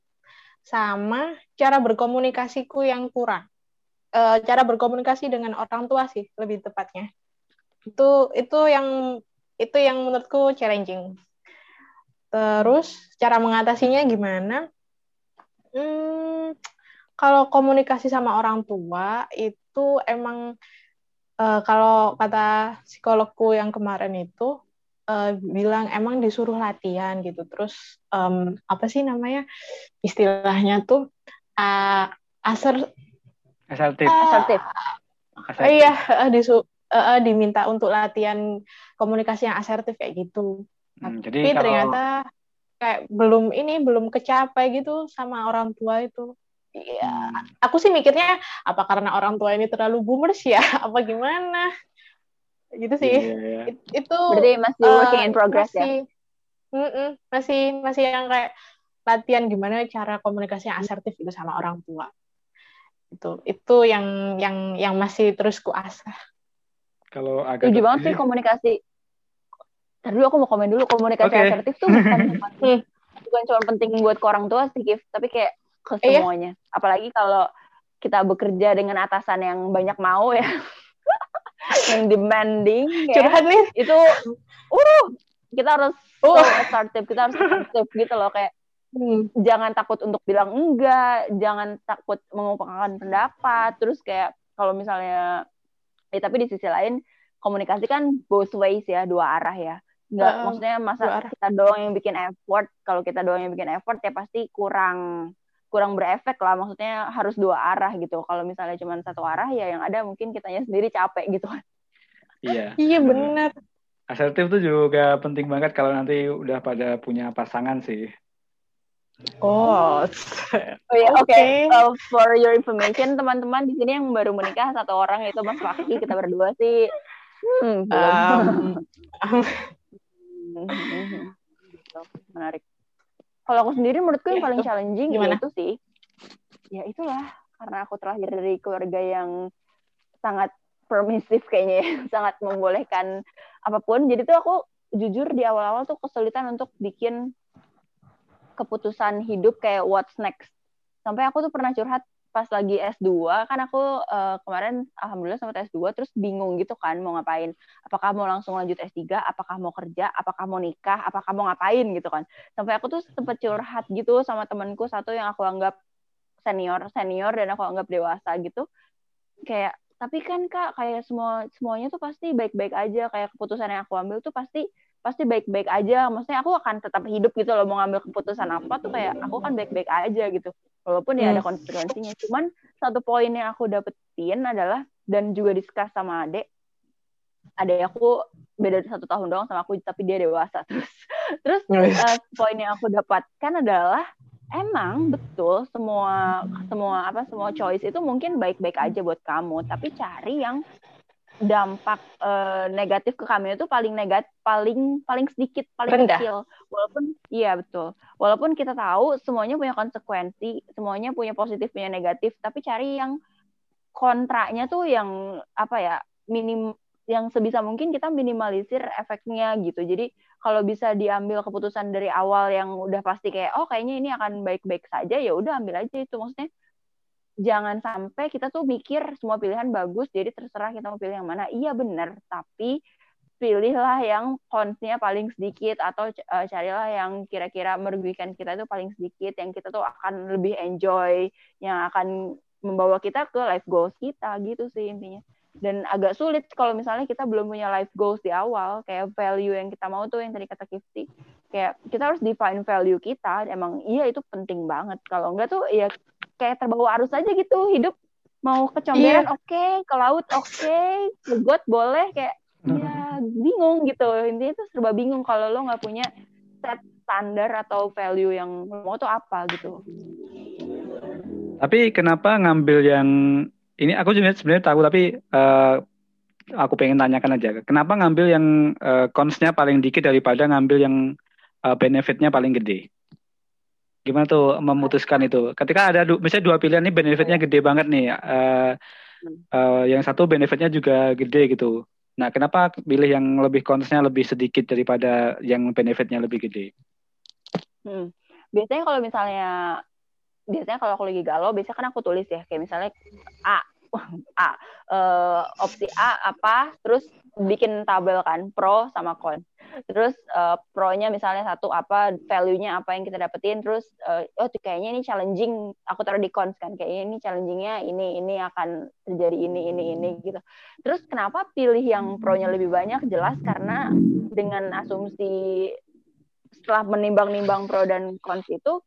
sama cara berkomunikasiku yang kurang. Uh, cara berkomunikasi dengan orang tua sih lebih tepatnya. Itu itu yang itu yang menurutku challenging Terus cara mengatasinya gimana? Hmm, kalau komunikasi sama orang tua itu emang uh, kalau kata psikologku yang kemarin itu uh, bilang emang disuruh latihan gitu. Terus um, apa sih namanya istilahnya tuh uh, aser asertif. Uh, asertif. Uh, iya, uh, disu uh, diminta untuk latihan komunikasi yang asertif kayak gitu. Hmm, jadi Tapi kalau... ternyata kayak belum ini belum kecapai gitu sama orang tua itu. Iya, hmm. aku sih mikirnya apa karena orang tua ini terlalu boomers ya, apa gimana? Gitu sih. Yeah. It, itu berarti masih uh, working in progress ya? masih, ya. Mm -mm, masih masih yang kayak latihan gimana cara komunikasi yang asertif itu sama orang tua. Itu itu yang yang yang masih terus kuasah. Kalau agak Tujuh banget sih komunikasi Ntar dulu aku mau komen dulu komunikasi okay. asertif tuh bukan cuma, bukan cuma penting buat ke orang tua sih Gif, tapi kayak ke iya. semuanya. Iya. Apalagi kalau kita bekerja dengan atasan yang banyak mau ya. yang demanding ya. nih. Itu uh kita harus uh. so assertive, kita harus assertive gitu loh kayak hmm. jangan takut untuk bilang enggak, jangan takut mengungkapkan pendapat, terus kayak kalau misalnya eh tapi di sisi lain komunikasi kan both ways ya, dua arah ya. Nggak uh, maksudnya masa kita doang yang bikin effort kalau kita doang yang bikin effort ya pasti kurang kurang berefek lah. Maksudnya harus dua arah gitu. Kalau misalnya cuma satu arah ya yang ada mungkin kitanya sendiri capek gitu. Iya. Iya benar asertif tuh juga penting banget kalau nanti udah pada punya pasangan sih Oh, oh ya, oke. Okay. Okay. Uh, for your information, teman-teman di sini yang baru menikah satu orang itu Mas Fakih, kita berdua sih. Hmm, Um, gitu. menarik kalau aku sendiri menurutku yang ya, paling challenging gimana? itu sih ya itulah karena aku terlahir dari keluarga yang sangat permisif kayaknya ya sangat membolehkan apa pun jadi tuh aku jujur di awal-awal tuh kesulitan untuk bikin keputusan hidup kayak what's next sampai aku tuh pernah curhat pas lagi S2 kan aku uh, kemarin alhamdulillah sempat S2 terus bingung gitu kan mau ngapain. Apakah mau langsung lanjut S3, apakah mau kerja, apakah mau nikah, apakah mau ngapain gitu kan. Sampai aku tuh sempat curhat gitu sama temanku satu yang aku anggap senior, senior dan aku anggap dewasa gitu. Kayak tapi kan Kak kayak semua semuanya tuh pasti baik-baik aja kayak keputusan yang aku ambil tuh pasti pasti baik-baik aja. Maksudnya aku akan tetap hidup gitu loh mau ngambil keputusan apa tuh kayak aku kan baik-baik aja gitu walaupun ya ada hmm. konsekuensinya cuman satu poin yang aku dapetin adalah dan juga diskus sama adek adek aku beda satu tahun doang sama aku tapi dia dewasa terus terus uh, poin yang aku dapatkan adalah emang betul semua semua apa semua choice itu mungkin baik-baik aja buat kamu tapi cari yang dampak uh, negatif ke kami itu paling negatif paling paling sedikit paling Rendah. kecil. Walaupun iya betul. Walaupun kita tahu semuanya punya konsekuensi semuanya punya positif punya negatif tapi cari yang kontranya tuh yang apa ya minim yang sebisa mungkin kita minimalisir efeknya gitu. Jadi kalau bisa diambil keputusan dari awal yang udah pasti kayak oh kayaknya ini akan baik-baik saja ya udah ambil aja itu. Maksudnya jangan sampai kita tuh mikir semua pilihan bagus jadi terserah kita mau pilih yang mana. Iya benar tapi pilihlah yang konsnya paling sedikit atau uh, carilah yang kira-kira merugikan kita itu paling sedikit yang kita tuh akan lebih enjoy yang akan membawa kita ke life goals kita gitu sih intinya. Dan agak sulit kalau misalnya kita belum punya life goals di awal kayak value yang kita mau tuh yang tadi kata Kifti kayak kita harus define value kita. Emang iya itu penting banget. Kalau enggak tuh ya kayak terbawa arus aja gitu hidup mau ke comberan yeah. oke okay, ke laut oke okay, ke got boleh kayak ya bingung gitu intinya tuh serba bingung kalau lo nggak punya set standar atau value yang mau tuh apa gitu tapi kenapa ngambil yang ini aku juga sebenarnya tahu tapi uh, aku pengen tanyakan aja. Kenapa ngambil yang uh, cons-nya paling dikit daripada ngambil yang uh, benefitnya paling gede? Gimana tuh memutuskan itu? Ketika ada du misalnya dua pilihan nih benefitnya gede banget nih. Uh, uh, yang satu benefitnya juga gede gitu. Nah, kenapa pilih yang lebih cons-nya lebih sedikit daripada yang benefitnya lebih gede? Hmm. Biasanya kalau misalnya biasanya kalau aku lagi galau biasanya kan aku tulis ya kayak misalnya A A. Uh, opsi A apa? Terus bikin tabel kan pro sama con. Terus uh, pro-nya misalnya satu apa value-nya apa yang kita dapetin terus uh, oh kayaknya ini challenging aku taruh di cons kan kayaknya ini challengingnya ini ini akan terjadi ini ini ini gitu. Terus kenapa pilih yang pro-nya lebih banyak? Jelas karena dengan asumsi setelah menimbang-nimbang pro dan cons itu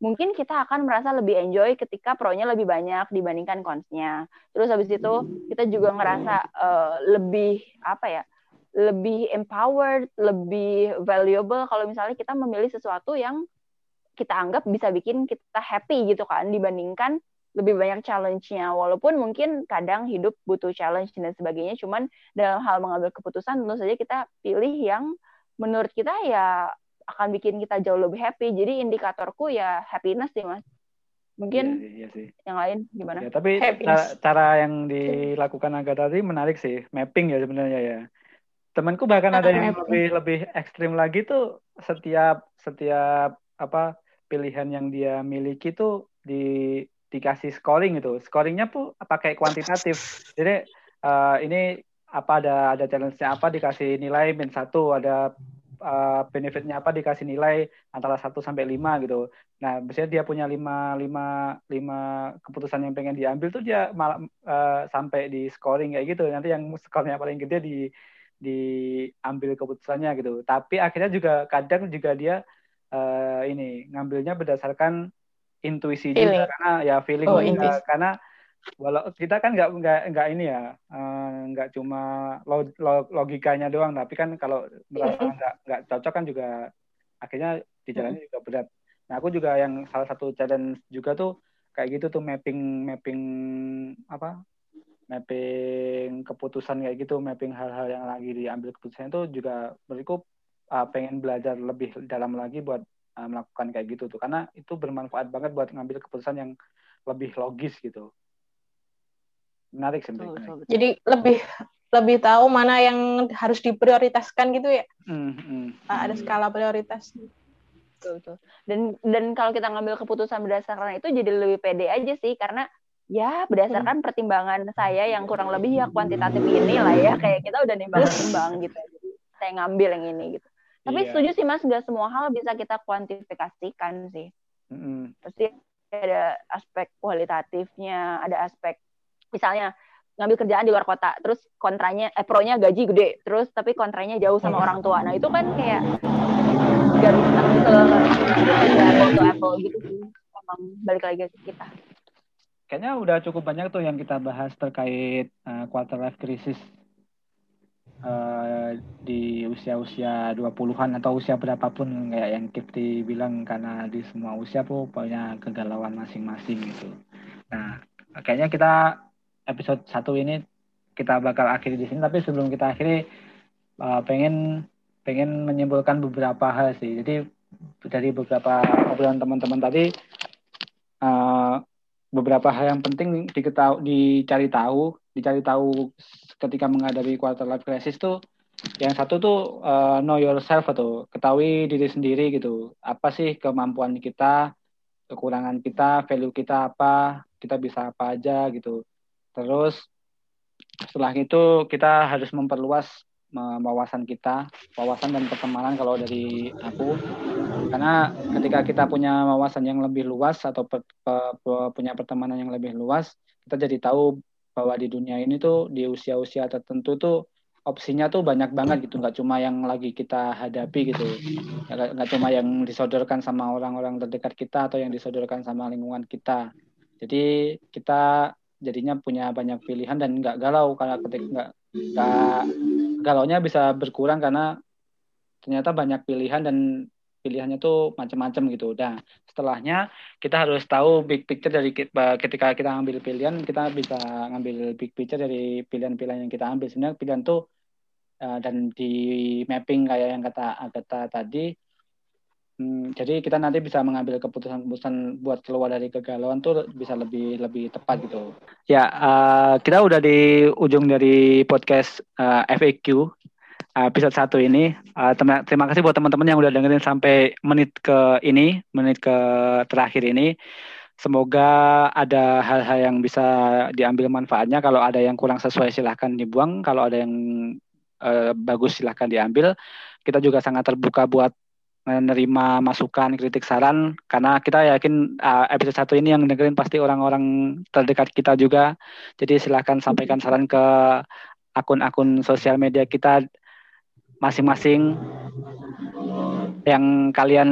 mungkin kita akan merasa lebih enjoy ketika pro-nya lebih banyak dibandingkan cons-nya. Terus habis itu kita juga ngerasa uh, lebih apa ya? lebih empowered, lebih valuable kalau misalnya kita memilih sesuatu yang kita anggap bisa bikin kita happy gitu kan dibandingkan lebih banyak challenge-nya. Walaupun mungkin kadang hidup butuh challenge dan sebagainya, cuman dalam hal mengambil keputusan tentu saja kita pilih yang menurut kita ya akan bikin kita jauh lebih happy. Jadi indikatorku ya happiness sih mas. Mungkin iya, iya sih. yang lain gimana? Ya, tapi cara, cara yang dilakukan Agatha tadi menarik sih, mapping ya sebenarnya ya. Temanku bahkan ada yang lebih lebih ekstrim lagi tuh setiap setiap apa pilihan yang dia miliki tuh di dikasih scoring itu. Scoringnya tuh pakai kuantitatif. Jadi uh, ini apa ada ada challenge-nya apa dikasih nilai min satu ada uh, benefitnya apa dikasih nilai antara 1 sampai 5 gitu. Nah, biasanya dia punya 5 5 5 keputusan yang pengen diambil tuh dia malah uh, sampai di scoring kayak gitu. Nanti yang skornya paling gede di diambil keputusannya gitu. Tapi akhirnya juga kadang juga dia uh, ini ngambilnya berdasarkan intuisi feeling. juga karena ya feeling oh, juga karena walau kita kan nggak nggak nggak ini ya eh, nggak uh, cuma log, log, logikanya doang tapi kan kalau merasa nggak nggak cocok kan juga akhirnya di jalannya juga berat. Nah aku juga yang salah satu challenge juga tuh kayak gitu tuh mapping mapping apa mapping keputusan kayak gitu mapping hal-hal yang lagi diambil keputusan itu juga menurutku uh, pengen belajar lebih dalam lagi buat uh, melakukan kayak gitu tuh. Karena itu bermanfaat banget buat ngambil keputusan yang lebih logis gitu menarik sih menarik. jadi lebih lebih tahu mana yang harus diprioritaskan gitu ya mm, mm, ada skala prioritas betul, betul. dan dan kalau kita ngambil keputusan berdasarkan itu jadi lebih pede aja sih karena ya berdasarkan hmm. pertimbangan saya yang kurang lebih ya kuantitatif ini lah ya kayak kita udah nimbang-nimbang gitu jadi saya ngambil yang ini gitu tapi yeah. setuju sih mas nggak semua hal bisa kita kuantifikasikan sih mm-hmm. pasti ada aspek kualitatifnya ada aspek misalnya ngambil kerjaan di luar kota, terus kontranya eh pro-nya gaji gede, terus tapi kontranya jauh sama orang tua. Nah, itu kan kayak gak bisa gitu apple apple gitu sih. Emang balik lagi ke kita. Kayaknya udah cukup banyak tuh yang kita bahas terkait uh, quarter life crisis uh, di usia-usia 20-an atau usia berapapun kayak yang Kipti bilang karena di semua usia tuh punya kegalauan masing-masing gitu. Nah, kayaknya kita episode satu ini kita bakal akhiri di sini tapi sebelum kita akhiri uh, pengen pengen menyimpulkan beberapa hal sih. Jadi dari beberapa obrolan teman-teman tadi uh, beberapa hal yang penting diketahui dicari tahu dicari tahu ketika menghadapi quarter life crisis tuh yang satu tuh uh, know yourself atau ketahui diri sendiri gitu. Apa sih kemampuan kita kekurangan kita value kita apa kita bisa apa aja gitu Terus setelah itu kita harus memperluas wawasan kita, wawasan dan pertemanan kalau dari aku. Karena ketika kita punya wawasan yang lebih luas atau per, per, punya pertemanan yang lebih luas, kita jadi tahu bahwa di dunia ini tuh di usia-usia tertentu tuh opsinya tuh banyak banget gitu. Nggak cuma yang lagi kita hadapi gitu. Nggak cuma yang disodorkan sama orang-orang terdekat kita atau yang disodorkan sama lingkungan kita. Jadi kita jadinya punya banyak pilihan dan nggak galau karena ketika nggak nggak galaunya bisa berkurang karena ternyata banyak pilihan dan pilihannya tuh macam-macam gitu. Nah, setelahnya kita harus tahu big picture dari ketika kita ambil pilihan, kita bisa ngambil big picture dari pilihan-pilihan yang kita ambil. Sebenarnya pilihan tuh uh, dan di mapping kayak yang kata Agatha tadi, hmm, jadi kita nanti bisa mengambil keputusan-keputusan buat keluar dari kegalauan tuh bisa lebih lebih tepat gitu. Ya, uh, kita udah di ujung dari podcast uh, eh, FAQ Eh, episode satu ini. Uh, terima kasih buat teman-teman yang udah dengerin sampai menit ke ini, menit ke terakhir ini. Semoga ada hal-hal yang bisa diambil manfaatnya. Kalau ada yang kurang sesuai silahkan dibuang. Kalau ada yang uh, bagus silahkan diambil. Kita juga sangat terbuka buat menerima masukan, kritik, saran karena kita yakin uh, episode satu ini yang dengerin pasti orang-orang terdekat kita juga. Jadi silahkan sampaikan saran ke akun-akun sosial media kita masing-masing yang kalian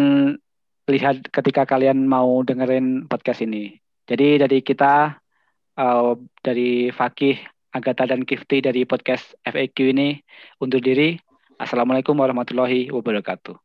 lihat ketika kalian mau dengerin podcast ini. Jadi dari kita uh, dari Fakih, Agatha dan Kifti dari podcast FAQ ini untuk diri. Assalamualaikum warahmatullahi wabarakatuh.